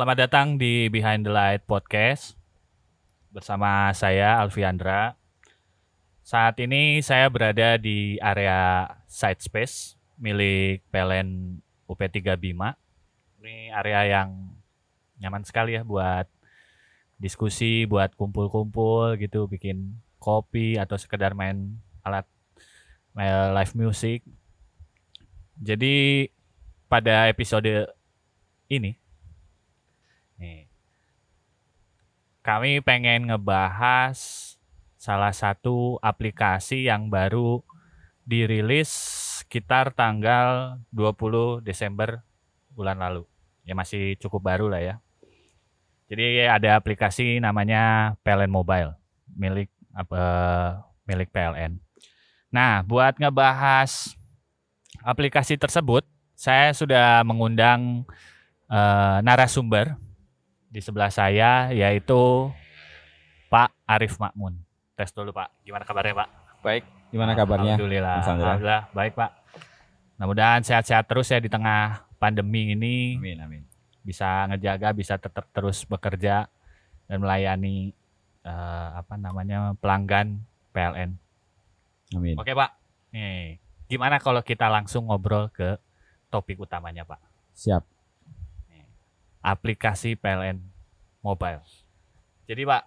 Selamat datang di Behind the Light Podcast bersama saya Alfiandra. Saat ini saya berada di area side space milik PLN UP3 Bima. Ini area yang nyaman sekali ya buat diskusi, buat kumpul-kumpul gitu, bikin kopi atau sekedar main alat main live music. Jadi pada episode ini nih kami pengen ngebahas salah satu aplikasi yang baru dirilis sekitar tanggal 20 Desember bulan lalu. Ya masih cukup baru lah ya. Jadi ada aplikasi namanya PLN Mobile milik apa milik PLN. Nah, buat ngebahas aplikasi tersebut, saya sudah mengundang uh, narasumber di sebelah saya yaitu Pak Arif Makmun. Tes dulu Pak, gimana kabarnya Pak? Baik, gimana kabarnya? Alhamdulillah. Alhamdulillah, baik Pak. Mudah-mudahan sehat-sehat terus ya di tengah pandemi ini. Amin, amin. Bisa ngejaga, bisa tetap terus bekerja dan melayani uh, apa namanya pelanggan PLN. Amin. Oke Pak, nih gimana kalau kita langsung ngobrol ke topik utamanya Pak? Siap. Aplikasi PLN Mobile. Jadi Pak,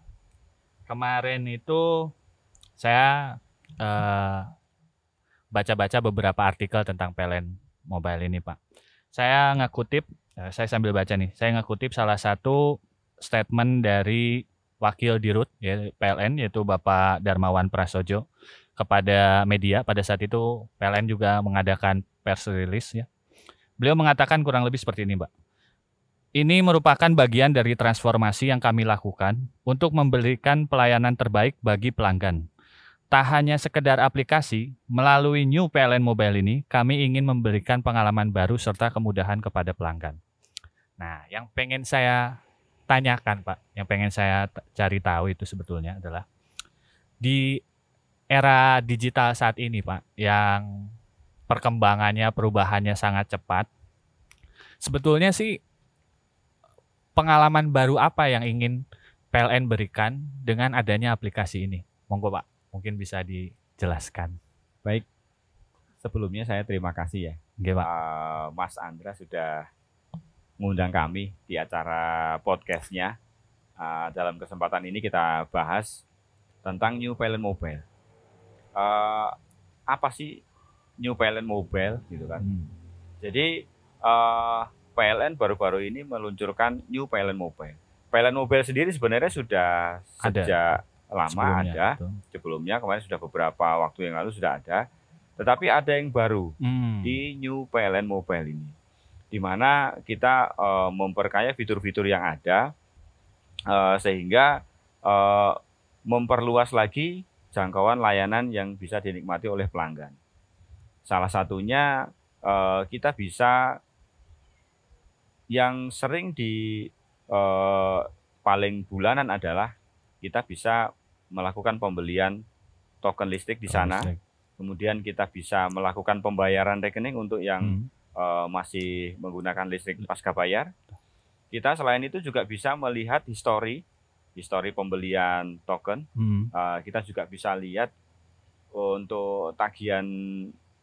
kemarin itu saya uh, baca-baca beberapa artikel tentang PLN Mobile ini Pak. Saya ngakutip, uh, saya sambil baca nih, saya ngakutip salah satu statement dari wakil dirut ya PLN yaitu Bapak Darmawan Prasojo kepada media pada saat itu PLN juga mengadakan press release ya. Beliau mengatakan kurang lebih seperti ini, Mbak. Ini merupakan bagian dari transformasi yang kami lakukan untuk memberikan pelayanan terbaik bagi pelanggan. Tak hanya sekedar aplikasi, melalui New PLN Mobile ini, kami ingin memberikan pengalaman baru serta kemudahan kepada pelanggan. Nah, yang pengen saya tanyakan Pak, yang pengen saya cari tahu itu sebetulnya adalah di era digital saat ini Pak, yang perkembangannya, perubahannya sangat cepat. Sebetulnya sih pengalaman baru apa yang ingin PLN berikan dengan adanya aplikasi ini? Monggo Pak, mungkin bisa dijelaskan. Baik, sebelumnya saya terima kasih ya, Oke, Pak. Uh, Mas Andra sudah mengundang kami di acara podcastnya. Uh, dalam kesempatan ini kita bahas tentang New PLN Mobile. Uh, apa sih New PLN Mobile gitu kan? Hmm. Jadi uh, PLN baru-baru ini meluncurkan New PLN Mobile. PLN Mobile sendiri sebenarnya sudah Ada. sejak lama Sebelumnya, ada. betul. Sebelumnya kemarin sudah beberapa waktu yang lalu sudah ada. Tetapi ada yang baru Hmm. di New PLN Mobile ini, di mana kita eh, memperkaya fitur-fitur yang ada eh, sehingga eh, memperluas lagi jangkauan layanan yang bisa dinikmati oleh pelanggan. Salah satunya eh, kita bisa yang sering di eh, paling bulanan adalah kita bisa melakukan pembelian token listrik di sana. Listrik. Kemudian kita bisa melakukan pembayaran rekening untuk yang Hmm. eh, masih menggunakan listrik pasca bayar. Kita selain itu juga bisa melihat histori, histori pembelian token. Hmm. Eh, kita juga bisa lihat untuk tagihan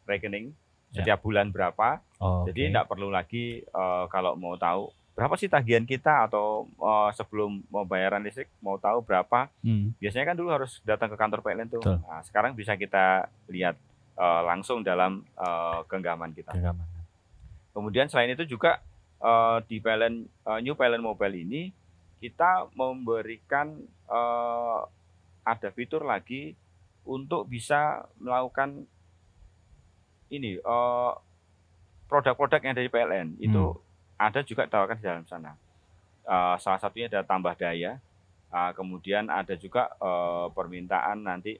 rekening. Setiap bulan berapa. Oh, Jadi tidak perlu lagi eh, kalau mau tahu berapa sih tagihan kita atau eh, sebelum mau bayaran listrik mau tahu berapa. Hmm. Biasanya kan dulu harus datang ke kantor PLN tuh. Betul. Nah, sekarang bisa kita lihat eh, langsung dalam eh, genggaman kita. Genggaman. Kemudian selain itu juga eh, di PLN eh, New PLN Mobile ini kita memberikan eh, ada fitur lagi untuk bisa melakukan ini eh, produk-produk yang dari PLN itu ada juga ditawarkan di dalam sana. Eh, salah satunya ada tambah daya, eh, kemudian ada juga eh, permintaan nanti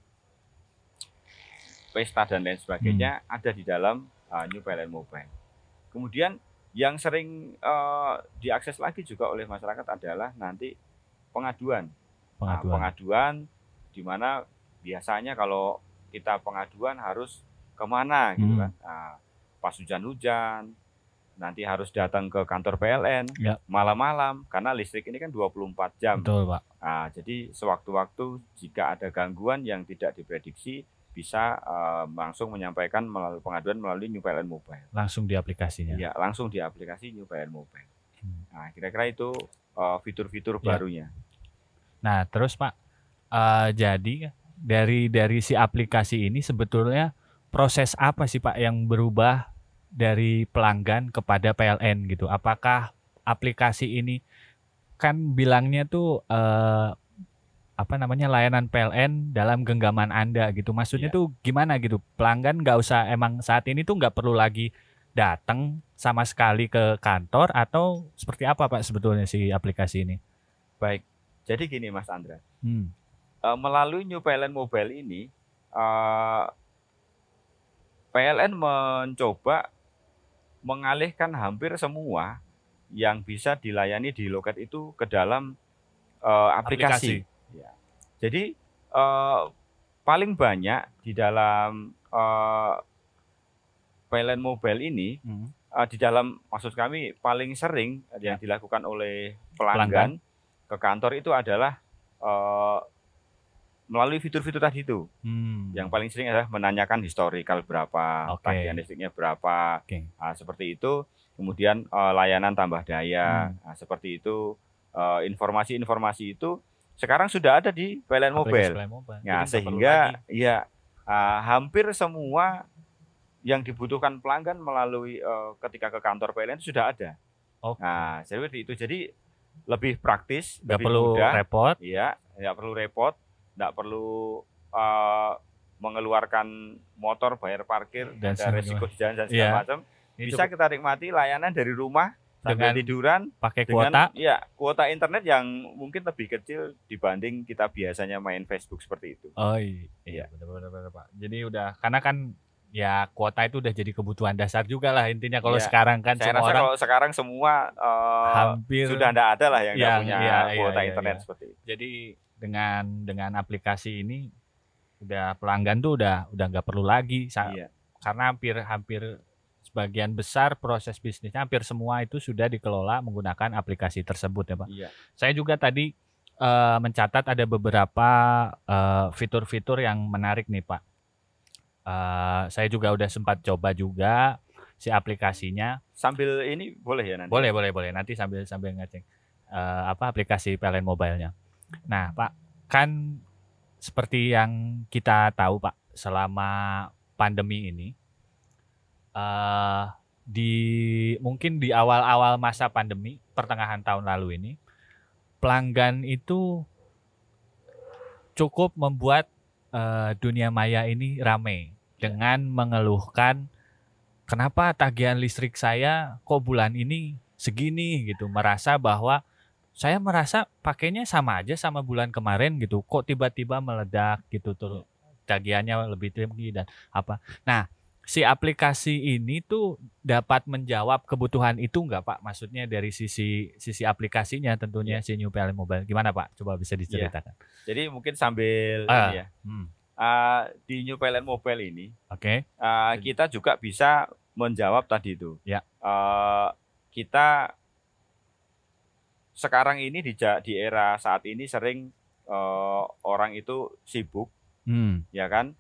pesta dan lain sebagainya ada di dalam eh, New PLN Mobile. Kemudian yang sering eh, diakses lagi juga oleh masyarakat adalah nanti pengaduan. Nah, Pengaduan. pengaduan di mana biasanya kalau kita pengaduan harus ke mana gitu Hmm. kan. Nah, pas hujan-hujan, nanti harus datang ke kantor PLN Ya. malam-malam karena listrik ini kan 24 jam. Betul, Pak. Nah, jadi sewaktu-waktu jika ada gangguan yang tidak diprediksi bisa eh, langsung menyampaikan melalui pengaduan melalui New PLN Mobile. Langsung di aplikasinya. Ya, langsung di aplikasi New PLN Mobile. Hmm. Nah, kira-kira itu eh, fitur-fitur Ya. barunya. Nah, terus Pak, eh, jadi dari dari si aplikasi ini sebetulnya proses apa sih Pak yang berubah dari pelanggan kepada PLN gitu? Apakah aplikasi ini kan bilangnya tuh eh, apa namanya layanan PLN dalam genggaman Anda gitu? Maksudnya Iya. tuh gimana gitu? Pelanggan nggak usah emang saat ini tuh nggak perlu lagi datang sama sekali ke kantor atau seperti apa Pak sebetulnya si aplikasi ini? Baik. Jadi gini Mas Andra, Hmm. Eh, melalui New PLN Mobile ini eh, PLN mencoba mengalihkan hampir semua yang bisa dilayani di loket itu ke dalam eh, aplikasi. Ya. Jadi eh, paling banyak di dalam eh, PLN Mobile ini Hmm. eh, di dalam maksud kami paling sering yang Ya. dilakukan oleh pelanggan, ke kantor itu adalah eh, melalui fitur-fitur tadi itu. Hmm. Yang paling sering adalah menanyakan historikal berapa, Oke. tagihan listriknya berapa, Oke. Nah, seperti itu. Kemudian eh, layanan tambah daya, Hmm. Nah, seperti itu. Eh, informasi-informasi itu sekarang sudah ada di PLN Mobile. PLN Mobile. Nah, Jadi sehingga ya eh, hampir semua yang dibutuhkan pelanggan melalui eh, ketika ke kantor PLN itu sudah ada. Oke. Nah, seperti itu. Jadi lebih praktis, nggak lebih perlu mudah. repot. Iya, nggak perlu repot, nggak perlu eh, mengeluarkan motor bayar parkir Dan ada resiko di jalan dan segala Iya. macam. Bisa kita nikmati layanan dari rumah sambil Dengan tiduran pakai dengan kuota. ya kuota internet yang mungkin lebih kecil dibanding kita biasanya main Facebook seperti itu. Oh iya, iya benar-benar benar, Pak. Jadi udah karena kan ya kuota itu udah jadi kebutuhan dasar juga lah intinya kalau Iya. sekarang kan Saya semua rasa orang kalau sekarang semua eh, hampir sudah tidak ada lah yang Yang- punya iya, iya, kuota iya, internet iya. seperti itu. jadi dengan dengan aplikasi ini udah pelanggan tuh udah udah nggak perlu lagi Iya. karena hampir hampir sebagian besar proses bisnisnya hampir semua itu sudah dikelola menggunakan aplikasi tersebut ya Pak. Iya. Saya juga tadi eh, mencatat ada beberapa eh, fitur-fitur yang menarik nih Pak. Eh, saya juga udah sempat coba juga si aplikasinya. Sambil ini boleh ya nanti. Boleh, boleh, boleh. Nanti sambil sambil ngecek eh, apa aplikasi PLN Mobile-nya. Nah, Pak, kan seperti yang kita tahu, Pak, selama pandemi ini eh di mungkin di awal-awal masa pandemi, pertengahan tahun lalu ini, pelanggan itu cukup membuat eh, dunia maya ini ramai dengan mengeluhkan kenapa tagihan listrik saya kok bulan ini segini? gitu. Merasa bahwa saya merasa pakainya sama aja sama bulan kemarin gitu. Kok tiba-tiba meledak gitu tuh tagihannya lebih tinggi dan apa. Nah si aplikasi ini tuh dapat menjawab kebutuhan itu nggak pak? Maksudnya dari sisi sisi aplikasinya tentunya si New PLN Mobile. Gimana pak? Coba bisa diceritakan. Jadi mungkin sambil Ah. ini ya. Hmm, eh, di New PLN Mobile ini oke. eh, kita juga bisa menjawab tadi itu. Ya. Eh, kita sekarang ini di di era saat ini sering eh, orang itu sibuk, hmm, ya kan?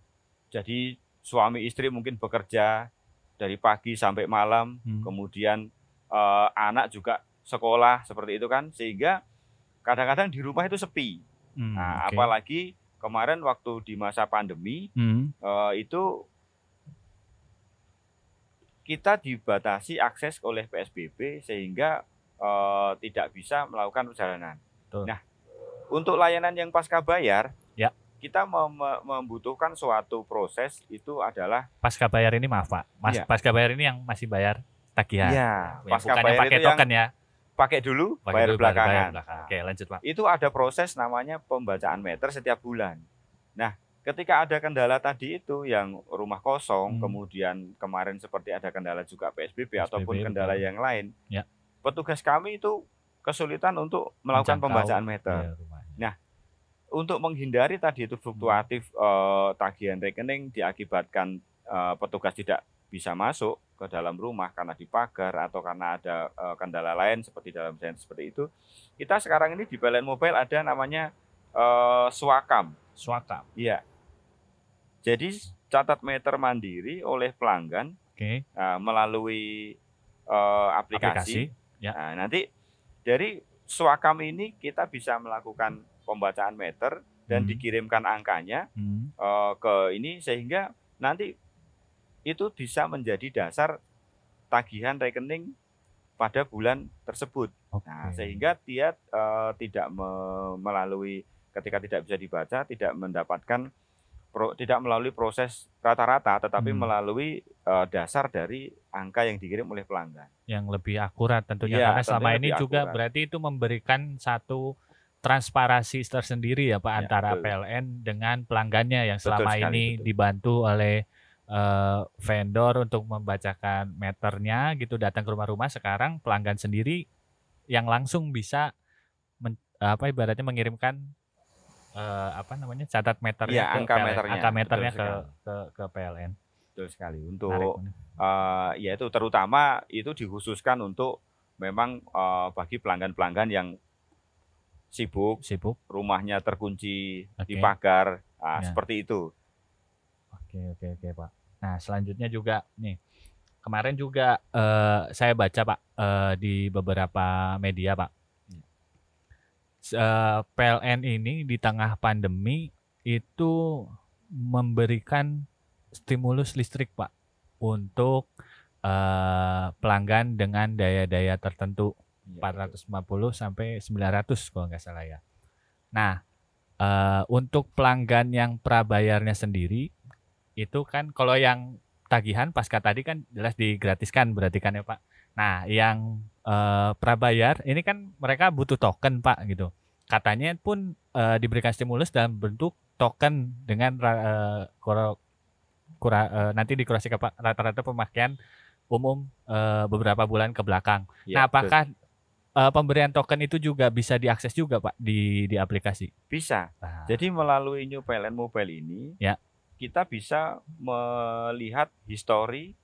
Jadi suami istri mungkin bekerja dari pagi sampai malam, hmm. kemudian eh, anak juga sekolah seperti itu kan, sehingga kadang-kadang di rumah itu sepi. Hmm, Nah, oke. apalagi kemarin waktu di masa pandemi Hmm, eh, itu kita dibatasi akses oleh PSBB sehingga eh, tidak bisa melakukan perjalanan. Betul. Nah, untuk layanan yang pasca bayar, Ya. kita mem- mem- membutuhkan suatu proses itu adalah pasca bayar ini maaf pak mas Iya. pasca bayar ini yang masih bayar tagihan ya, Yang pasca bukan yang bayar pakai itu yang token ya pakai dulu, Pakai bayar dulu, belakangan. belakang. Nah, oke lanjut pak itu ada proses namanya pembacaan meter setiap bulan. Nah, ketika ada kendala tadi itu yang rumah kosong, Hmm. kemudian kemarin seperti ada kendala juga PSBB, PSBB, ataupun kendala betul. yang lain, Ya. Petugas kami itu kesulitan untuk melakukan pembacaan meter. iya, rumahnya. Untuk menghindari tadi itu fluktuatif Hmm. eh, tagihan rekening diakibatkan eh, petugas tidak bisa masuk ke dalam rumah karena dipagar atau karena ada uh, kendala lain seperti dalam desain seperti itu, kita sekarang ini di PLN Mobile ada namanya uh, Swakam. Swakam. Iya. Jadi catat meter mandiri oleh pelanggan okay. uh, melalui uh, aplikasi. aplikasi. Ya. Nah, nanti dari Swakam ini kita bisa melakukan pembacaan meter dan Hmm. dikirimkan angkanya Hmm. uh, ke ini sehingga nanti itu bisa menjadi dasar tagihan rekening pada bulan tersebut. Oke. Nah, sehingga dia uh, tidak me- melalui ketika tidak bisa dibaca, tidak mendapatkan pro- tidak melalui proses rata-rata, tetapi Hmm. melalui uh, dasar dari angka yang dikirim oleh pelanggan. yang lebih akurat tentunya Iya, karena selama ini juga akurat. berarti itu memberikan satu transparansi tersendiri ya Pak Ya, antara betul. PLN dengan pelanggannya yang Betul selama sekali, ini betul. dibantu oleh eh, vendor untuk membacakan meternya gitu datang ke rumah-rumah sekarang pelanggan sendiri yang langsung bisa men- apa ibaratnya mengirimkan eh, apa namanya catat meternya ke angka PLN, meternya, angka betul meternya ke, sekali. ke ke PLN. Betul sekali. Untuk menarik. uh, ya itu terutama itu dikhususkan untuk memang uh, bagi pelanggan-pelanggan yang sibuk, sibuk. rumahnya terkunci Oke. di pagar, nah, Ya. seperti itu. Oke oke oke Pak. Nah selanjutnya juga nih kemarin juga eh, saya baca Pak eh, di beberapa media Pak. PLN ini di tengah pandemi itu memberikan stimulus listrik Pak untuk eh, pelanggan dengan daya-daya tertentu Ya, 450 sampai 900 kalau nggak salah ya. Nah, eh, untuk pelanggan yang prabayarnya sendiri itu kan kalau yang tagihan pasca tadi kan jelas digratiskan berarti kan ya Pak. Nah, yang eh, prabayar ini kan mereka butuh token Pak gitu. Katanya pun eh, diberikan stimulus dalam bentuk token dengan eh, kura, kura- eh, nanti dikurasi ke rata-rata pemakaian umum eh, beberapa bulan ke belakang. ya, nah, betul. apakah eh, pemberian token itu juga bisa diakses juga Pak di di aplikasi? bisa? Nah, Jadi melalui New PLN Mobile ini, Ya. kita bisa melihat histori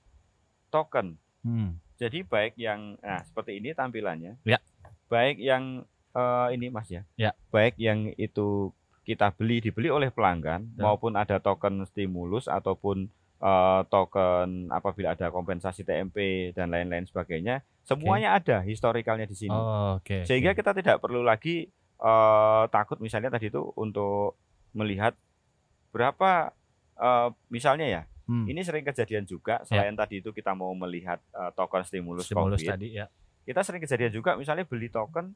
token. hmm, Jadi baik yang nah seperti ini tampilannya. Ya. Baik yang eh, ini Mas ya. Ya. Baik yang itu kita beli dibeli oleh pelanggan Betul. maupun ada token stimulus ataupun eh, token apabila ada kompensasi TMP dan lain-lain sebagainya, semuanya ada historikalnya di sini. Oh, oke. Sehingga oke. kita tidak perlu lagi eh, takut misalnya tadi itu untuk melihat berapa eh, misalnya ya. Hmm, Ini sering kejadian juga selain tadi itu kita mau melihat eh, token stimulus, stimulus COVID. tadi ya. Kita sering kejadian juga misalnya beli token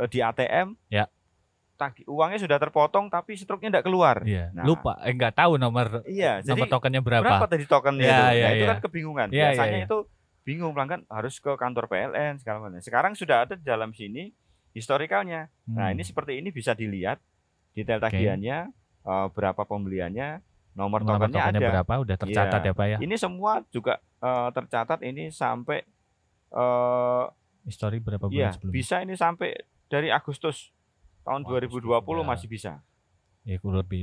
eh, di ATM. Ya. Tagi- uangnya sudah terpotong tapi struknya tidak keluar. Iya. Nah. Lupa, eh nggak tahu nomor Iya, nomor jadi tokennya berapa. berapa tadi tokennya Ya, itu? ya, nah, itu ya. kan kebingungan. Ya, ya, Biasanya ya. itu bingung pelanggan harus ke kantor PLN segala macam. Sekarang sudah ada di dalam sini historikalnya. Nah, Hmm, ini seperti ini bisa dilihat detail tagihannya, eh, berapa pembeliannya, nomor, nomor tokennya tokennya ada. berapa udah tercatat Iya. ya Pak ya. Ini semua juga eh, tercatat ini sampai eh History berapa bulan iya, sebelumnya? bisa ini sampai dari Agustus tahun Agustus 2020 sudah. masih bisa. Ya kurang lebih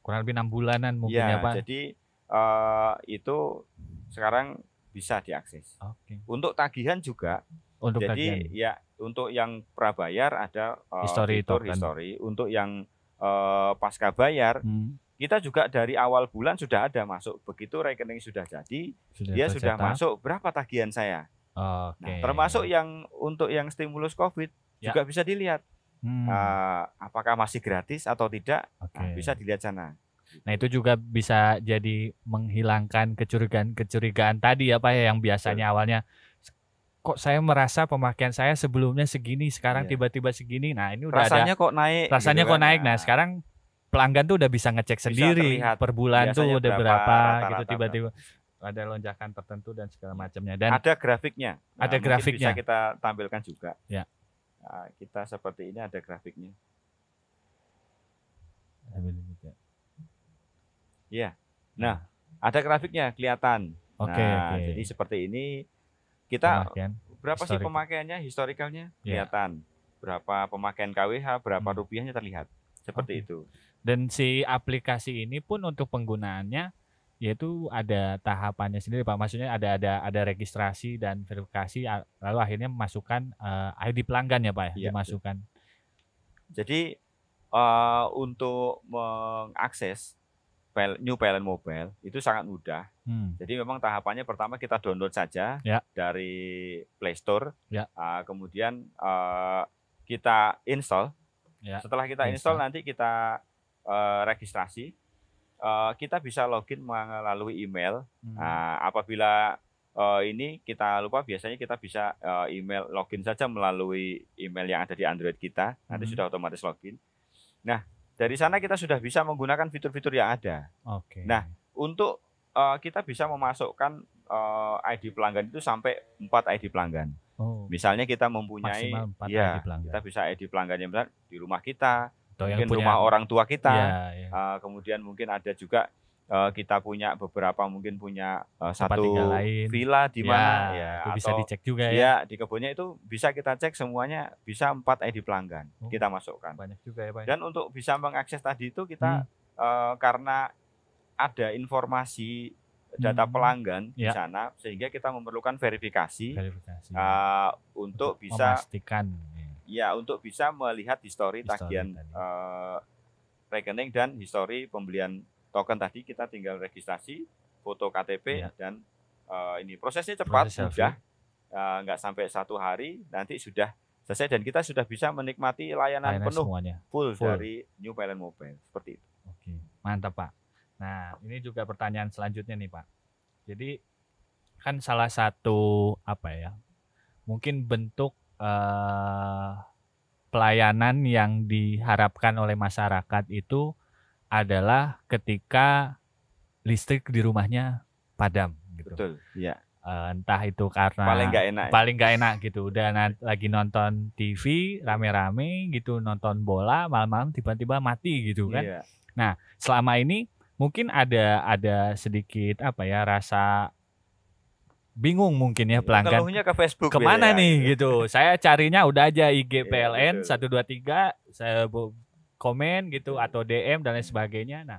kurang lebih enam bulanan mungkin ya, Iya, Pak. jadi eh, itu sekarang bisa diakses. Oke. Untuk tagihan juga. Untuk jadi tagihan. ya untuk yang prabayar ada eh, History fitur token. history. Untuk yang eh, pasca bayar Hmm, kita juga dari awal bulan sudah ada masuk. Begitu rekening sudah jadi, sudah dia sudah tercetak. masuk berapa tagihan saya. Oke. Nah, termasuk yang untuk yang stimulus Covid Ya. juga bisa dilihat Hmm, eh, apakah masih gratis atau tidak. oke. Nah, bisa dilihat sana. Nah itu juga bisa jadi menghilangkan kecurigaan-kecurigaan tadi ya Pak ya yang biasanya awalnya kok saya merasa pemakaian saya sebelumnya segini sekarang Iya. tiba-tiba segini. Nah ini udah ada Rasanya kok naik. rasanya gitu kok kan. naik. Nah sekarang pelanggan tuh udah bisa ngecek Bisa sendiri terlihat per bulan tuh biasanya udah berapa berapa, gitu tiba-tiba ada lonjakan tertentu dan segala macamnya dan ada grafiknya. Nah, Ada grafiknya. Bisa kita tampilkan juga. Ya. Nah, kita seperti ini ada grafiknya. Iya. Nah, ada grafiknya kelihatan. oke nah, oke jadi seperti ini kita Pemakaian. berapa sih historik. pemakaiannya historikalnya Ya. kelihatan. Berapa pemakaian KWH, berapa Hmm. rupiahnya terlihat. Seperti Oke. itu. dan si aplikasi ini pun untuk penggunaannya yaitu ada tahapannya sendiri Pak. Maksudnya ada ada ada registrasi dan verifikasi lalu akhirnya memasukkan eh, ID pelanggan ya Pak ya, Iya, dimasukkan. Jadi eh, untuk mengakses New PLN Mobile itu sangat mudah. Hmm. Jadi memang tahapannya pertama kita download saja Ya. dari Play Store. Ya. Ah, kemudian eh, kita install. Ya. Setelah kita install nanti kita eh, registrasi. Eh, kita bisa login melalui email. Hmm. Nah, apabila eh, ini kita lupa biasanya kita bisa eh, email login saja melalui email yang ada di Android kita. Nanti Mhm. sudah otomatis login. Nah, dari sana kita sudah bisa menggunakan fitur-fitur yang ada. Oke. Nah, Untuk eh, kita bisa memasukkan eh, ID pelanggan itu sampai 4 ID pelanggan. oh, Misalnya kita mempunyai maksimal 4 ya, ID pelanggan. kita bisa ID pelanggannya misalnya di rumah kita, Atau yang mungkin punya rumah orang tua kita. Iya, iya. Eh, kemudian mungkin ada juga eh, kita punya beberapa mungkin punya Tempat satu lain. villa di mana Ya, ya, itu bisa atau dicek juga ya. ya di kebunnya itu bisa kita cek semuanya bisa 4 ID pelanggan Oh. kita masukkan. Banyak juga ya Pak. ya? Dan untuk bisa mengakses tadi itu Hmm. kita eh, karena ada informasi data Hmm. pelanggan di Ya. sana sehingga kita memerlukan verifikasi Verifikasi. eh, untuk bisa memastikan. Ya. untuk bisa melihat histori Histori tagihan eh, rekening dan histori pembelian token tadi kita tinggal registrasi foto KTP Ya. dan eh, ini prosesnya cepat Proses selfie. mudah eh, nggak sampai satu hari nanti sudah selesai dan kita sudah bisa menikmati layanan, Layanan penuh semuanya. full, Full. dari New Pilot Mobile seperti itu. Oke, mantap Pak. Nah, ini juga pertanyaan selanjutnya nih Pak. Jadi kan salah satu apa ya? Mungkin bentuk eh, pelayanan yang diharapkan oleh masyarakat itu adalah ketika listrik di rumahnya padam gitu. Betul. Iya. Eh, entah itu karena Paling nggak enak. paling nggak enak gitu udah na- lagi nonton TV rame-rame gitu nonton bola malam-malam tiba-tiba mati gitu kan Iya. selama ini mungkin ada ada sedikit apa ya rasa bingung mungkin ya pelanggan Ngeluhnya ke Facebook. ke mana biasanya, nih gitu. gitu saya carinya udah aja IG Iya, PLN betul. 123 saya bu- komen gitu atau DM dan lain sebagainya nah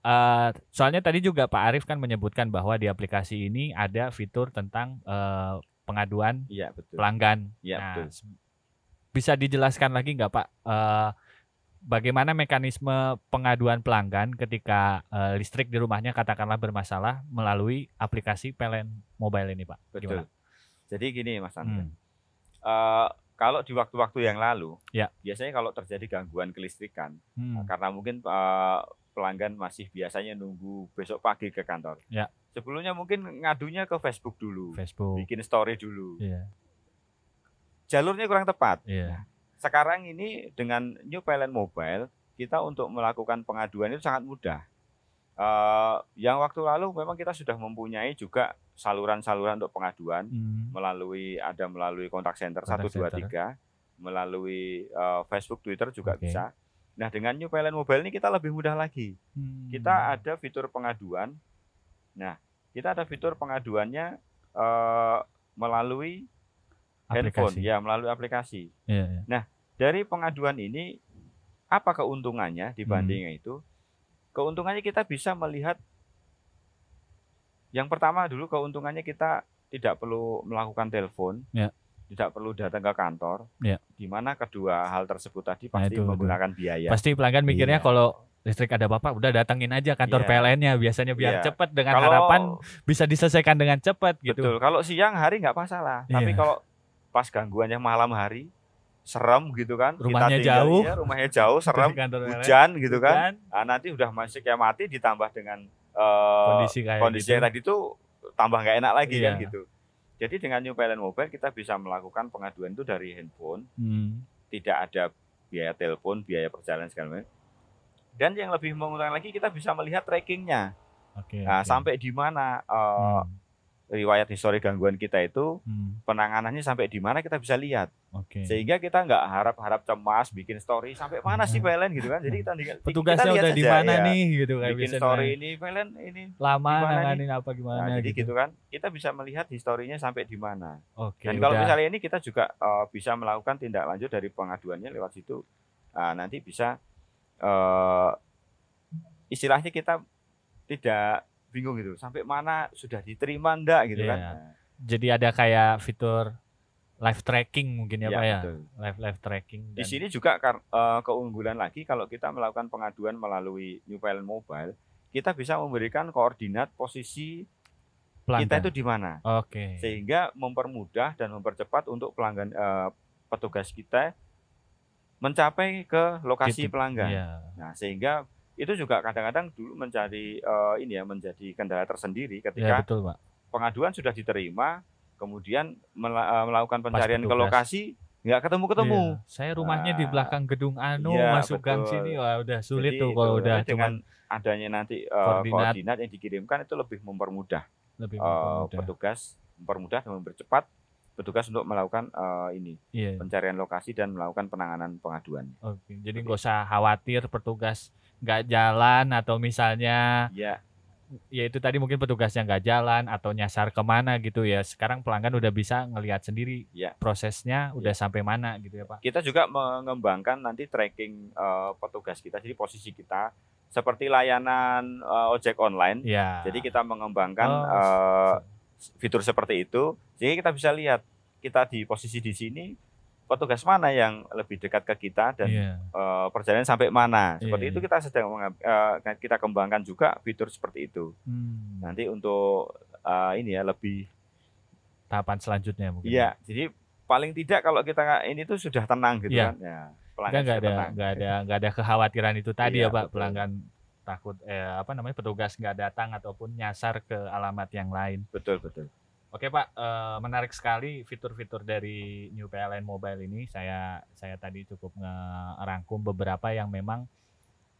eh, soalnya tadi juga Pak Arief kan menyebutkan bahwa di aplikasi ini ada fitur tentang eh, pengaduan Iya, betul. pelanggan Iya, Nah, betul. bisa dijelaskan lagi nggak Pak eh, bagaimana mekanisme pengaduan pelanggan ketika eh, listrik di rumahnya katakanlah bermasalah melalui aplikasi PLN Mobile ini Pak? Betul. Jadi gini Mas Andra. Hmm. Eh, kalau di waktu-waktu yang lalu, Ya. biasanya kalau terjadi gangguan kelistrikan, Hmm. karena mungkin eh, pelanggan masih biasanya nunggu besok pagi ke kantor. Ya. Sebelumnya mungkin ngadunya ke Facebook dulu, Facebook. bikin story dulu. Iya, Jalurnya kurang tepat. iya. Sekarang ini dengan New Pilot Mobile, kita untuk melakukan pengaduan itu sangat mudah. Eh, yang waktu lalu memang kita sudah mempunyai juga saluran-saluran untuk pengaduan Hmm. melalui ada melalui kontak center Kontak 123 melalui eh, Facebook Twitter juga Oke. bisa. Nah, dengan New Pilot Mobile ini kita lebih mudah lagi. Hmm. Kita ada fitur pengaduan. Nah, kita ada fitur pengaduannya eh, melalui handphone, aplikasi. ya melalui aplikasi. Iya, iya. Dari pengaduan ini apa keuntungannya Hmm. dibanding itu? Keuntungannya kita bisa melihat yang pertama dulu keuntungannya kita tidak perlu melakukan telepon, Ya. tidak perlu datang ke kantor. Ya. Di mana kedua hal tersebut tadi Nah, pasti itu, itu. menggunakan biaya. Pasti pelanggan mikirnya Iya. kalau listrik ada apa-apa udah datengin aja kantor Iya. PLN-nya biasanya biar Iya. cepat dengan Kalau harapan bisa diselesaikan dengan cepat gitu. betul, kalau siang hari nggak masalah, tapi Iya. kalau pas gangguannya malam hari serem gitu kan, kita Rumahnya tinggal- jauh. iya, rumahnya jauh, serem, hujan gitu kan. Hujan, Ah, nanti udah masuk kayak mati ditambah dengan eh, kondisi kayak kondisi gitu. tadi itu tambah nggak enak lagi kan Iya. gitu. Jadi dengan New Pilot Mobile kita bisa melakukan pengaduan itu dari handphone, Hmm. tidak ada biaya telepon, biaya perjalanan segala macam. Dan yang lebih menguntungkan lagi kita bisa melihat trackingnya. Oke. Nah, oke. sampai di mana eh, Hmm. Riwayat histori gangguan kita itu Hmm. penanganannya sampai di mana kita bisa lihat. Oke. Sehingga kita nggak harap-harap cemas bikin story sampai mana sih PLN gitu kan. Jadi kita Hmm. Petugasnya kita udah di mana ya. nih gitu kayak Bikin story ini PLN ini Lama nanganin apa gimana Nah, jadi gitu. gitu kan, kita bisa melihat historinya sampai di mana. Oke. Dan kalau udah. misalnya ini kita juga eh, bisa melakukan tindak lanjut dari pengaduannya lewat situ. Nah, nanti bisa eh, istilahnya kita tidak bingung gitu sampai mana sudah diterima ndak gitu kan Iya. Jadi ada kayak fitur live tracking mungkin ya, iya, Pak ya. betul. Live live tracking Di sini juga eh, keunggulan lagi kalau kita melakukan pengaduan melalui New Pilot Mobile, kita bisa memberikan koordinat posisi kita pelanggan. itu di mana, Oke. sehingga mempermudah dan mempercepat untuk pelanggan eh, petugas kita mencapai ke lokasi Titik, pelanggan. Iya. Nah, sehingga itu juga kadang-kadang dulu mencari eh, ini ya menjadi kendala tersendiri Ya ketika betul, Pak. pengaduan sudah diterima, kemudian mela- eh, melakukan pencarian ke lokasi nggak ketemu-ketemu. Iya. Saya rumahnya di Nah, belakang gedung anu, iya, masuk gang betul. sini wah udah sulit Jadi tuh kalau udah tapi cuman dengan adanya nanti eh, koordinat. koordinat. yang dikirimkan itu lebih mempermudah, lebih mempermudah. petugas, mempermudah dan mempercepat petugas untuk melakukan eh, ini Iya. pencarian lokasi dan melakukan penanganan pengaduan. Oke. Jadi nggak usah khawatir petugas nggak jalan atau misalnya Ya, ya itu tadi mungkin petugasnya nggak jalan atau nyasar ke mana gitu ya. Sekarang pelanggan udah bisa ngelihat sendiri Ya. prosesnya udah sampai mana gitu ya Pak. kita juga mengembangkan nanti tracking eh, petugas kita, jadi posisi kita seperti layanan eh, ojek online. Ya. Jadi kita mengembangkan Oh, eh, fitur seperti itu, sehingga kita bisa lihat kita di posisi di sini petugas mana yang lebih dekat ke kita dan Iya. eh, perjalanan sampai mana. Seperti Iya, itu iya. kita sedang eh, kita kembangkan juga fitur seperti itu. Hmm, Nanti untuk eh, ini ya lebih tahapan selanjutnya mungkin. iya. Jadi paling tidak kalau kita ini tuh sudah tenang gitu Iya. kan. Ya, pelanggan nggak ada nggak ada nggak ada kekhawatiran itu tadi Iya, ya Pak betul. pelanggan takut eh apa namanya petugas nggak datang ataupun nyasar ke alamat yang lain. Betul betul. Oke Pak, eh, menarik sekali fitur-fitur dari New PLN Mobile ini. Saya saya tadi cukup ngerangkum beberapa yang memang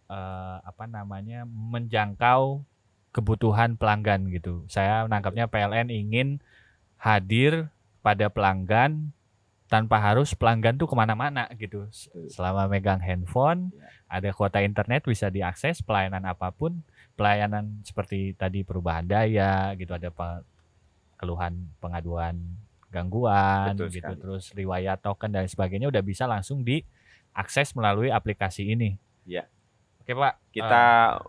eh, apa namanya menjangkau kebutuhan pelanggan gitu. Saya menangkapnya PLN ingin hadir pada pelanggan tanpa harus pelanggan tuh ke mana-mana gitu. Selama megang handphone, Ya. ada kuota internet bisa diakses pelayanan apa pun, pelayanan seperti tadi perubahan daya gitu, ada keluhan pengaduan gangguan Betul gitu, sekali. terus riwayat token dan sebagainya udah bisa langsung diakses melalui aplikasi ini. Ya. Oke Pak, Kita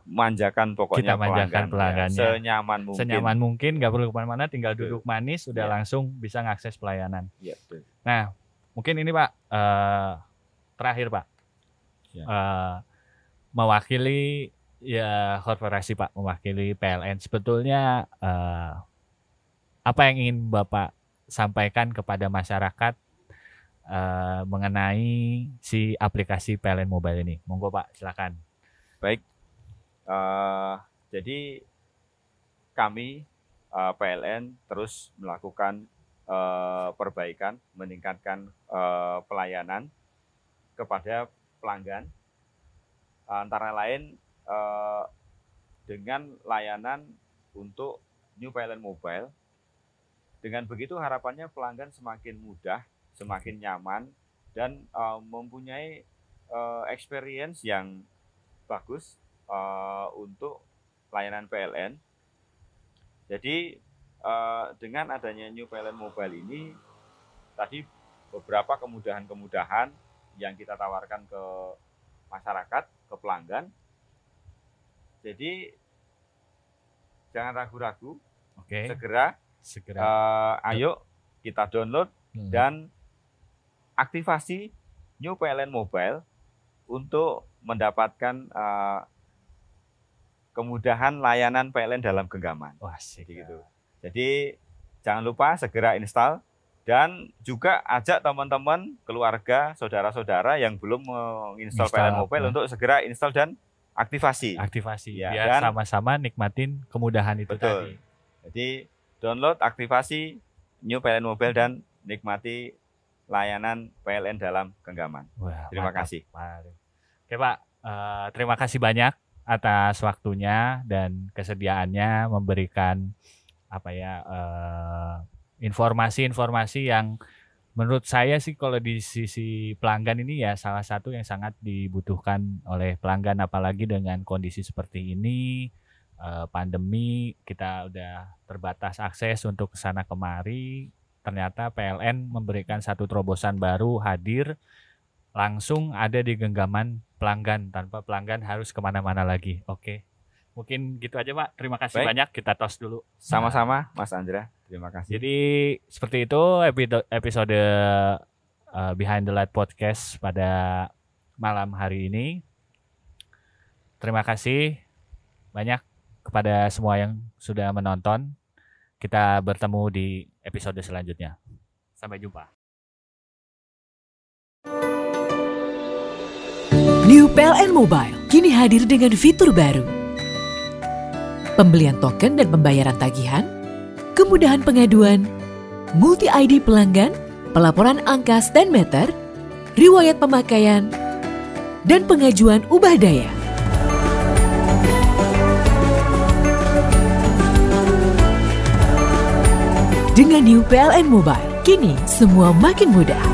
manjakan pokoknya kita manjakan pelanggan, ya, pelanggannya. senyaman mungkin. senyaman mungkin nggak perlu ke mana-mana, tinggal Betul. duduk manis udah Ya. langsung bisa ngakses pelayanan. Iya, betul. Nah, mungkin ini Pak eh, terakhir Pak, Ya. Eh, mewakili ya korporasi Pak, mewakili PLN. Sebetulnya eh, apa yang ingin Bapak sampaikan kepada masyarakat eh, mengenai si aplikasi PLN Mobile ini? Monggo Pak, silakan. Baik. Eh, jadi kami eh, PLN terus melakukan eh, perbaikan, meningkatkan eh, pelayanan kepada pelanggan, antara lain eh, dengan layanan untuk New PLN Mobile. Dengan begitu harapannya pelanggan semakin mudah, semakin nyaman, dan eh, mempunyai eh, experience yang bagus eh, untuk layanan PLN. Jadi eh, dengan adanya New PLN Mobile ini tadi beberapa kemudahan-kemudahan yang kita tawarkan ke masyarakat, ke pelanggan. Jadi jangan ragu-ragu, Oke, segera segera. eh, ayo kita download Hmm. dan aktivasi New PLN Mobile untuk mendapatkan eh, kemudahan layanan PLN dalam genggaman. Wah, asik. Gitu. Jadi jangan lupa segera install dan juga ajak teman-teman, keluarga, saudara-saudara yang belum menginstal PLN Mobile apa? untuk segera install dan aktivasi. Aktivasi Ya, biar sama-sama nikmatin kemudahan itu Betul. tadi. Jadi download, aktivasi New PLN Mobile dan nikmati layanan PLN dalam genggaman. Wah, Terima mantap. kasih. Mari. Oke Pak, eh, terima kasih banyak atas waktunya dan kesediaannya memberikan apa ya eh, informasi-informasi yang menurut saya sih kalau di sisi pelanggan ini ya salah satu yang sangat dibutuhkan oleh pelanggan apalagi dengan kondisi seperti ini eh, pandemi kita udah terbatas akses untuk ke sana kemari ternyata PLN memberikan satu terobosan baru hadir langsung ada di genggaman pelanggan tanpa pelanggan harus ke mana-mana lagi. Oke, mungkin gitu aja Pak. Terima kasih Baik. banyak. Kita tos dulu. Sama-sama Mas Andra. Terima kasih. Jadi seperti itu episode eh, Behind the Light Podcast pada malam hari ini. Terima kasih banyak kepada semua yang sudah menonton. Kita bertemu di episode selanjutnya. Sampai jumpa. New PLN Mobile kini hadir dengan fitur baru. Pembelian token dan pembayaran tagihan, kemudahan pengaduan, multi-ID pelanggan, pelaporan angka stand meter, riwayat pemakaian, dan pengajuan ubah daya. Dengan New PLN Mobile, kini semua makin mudah.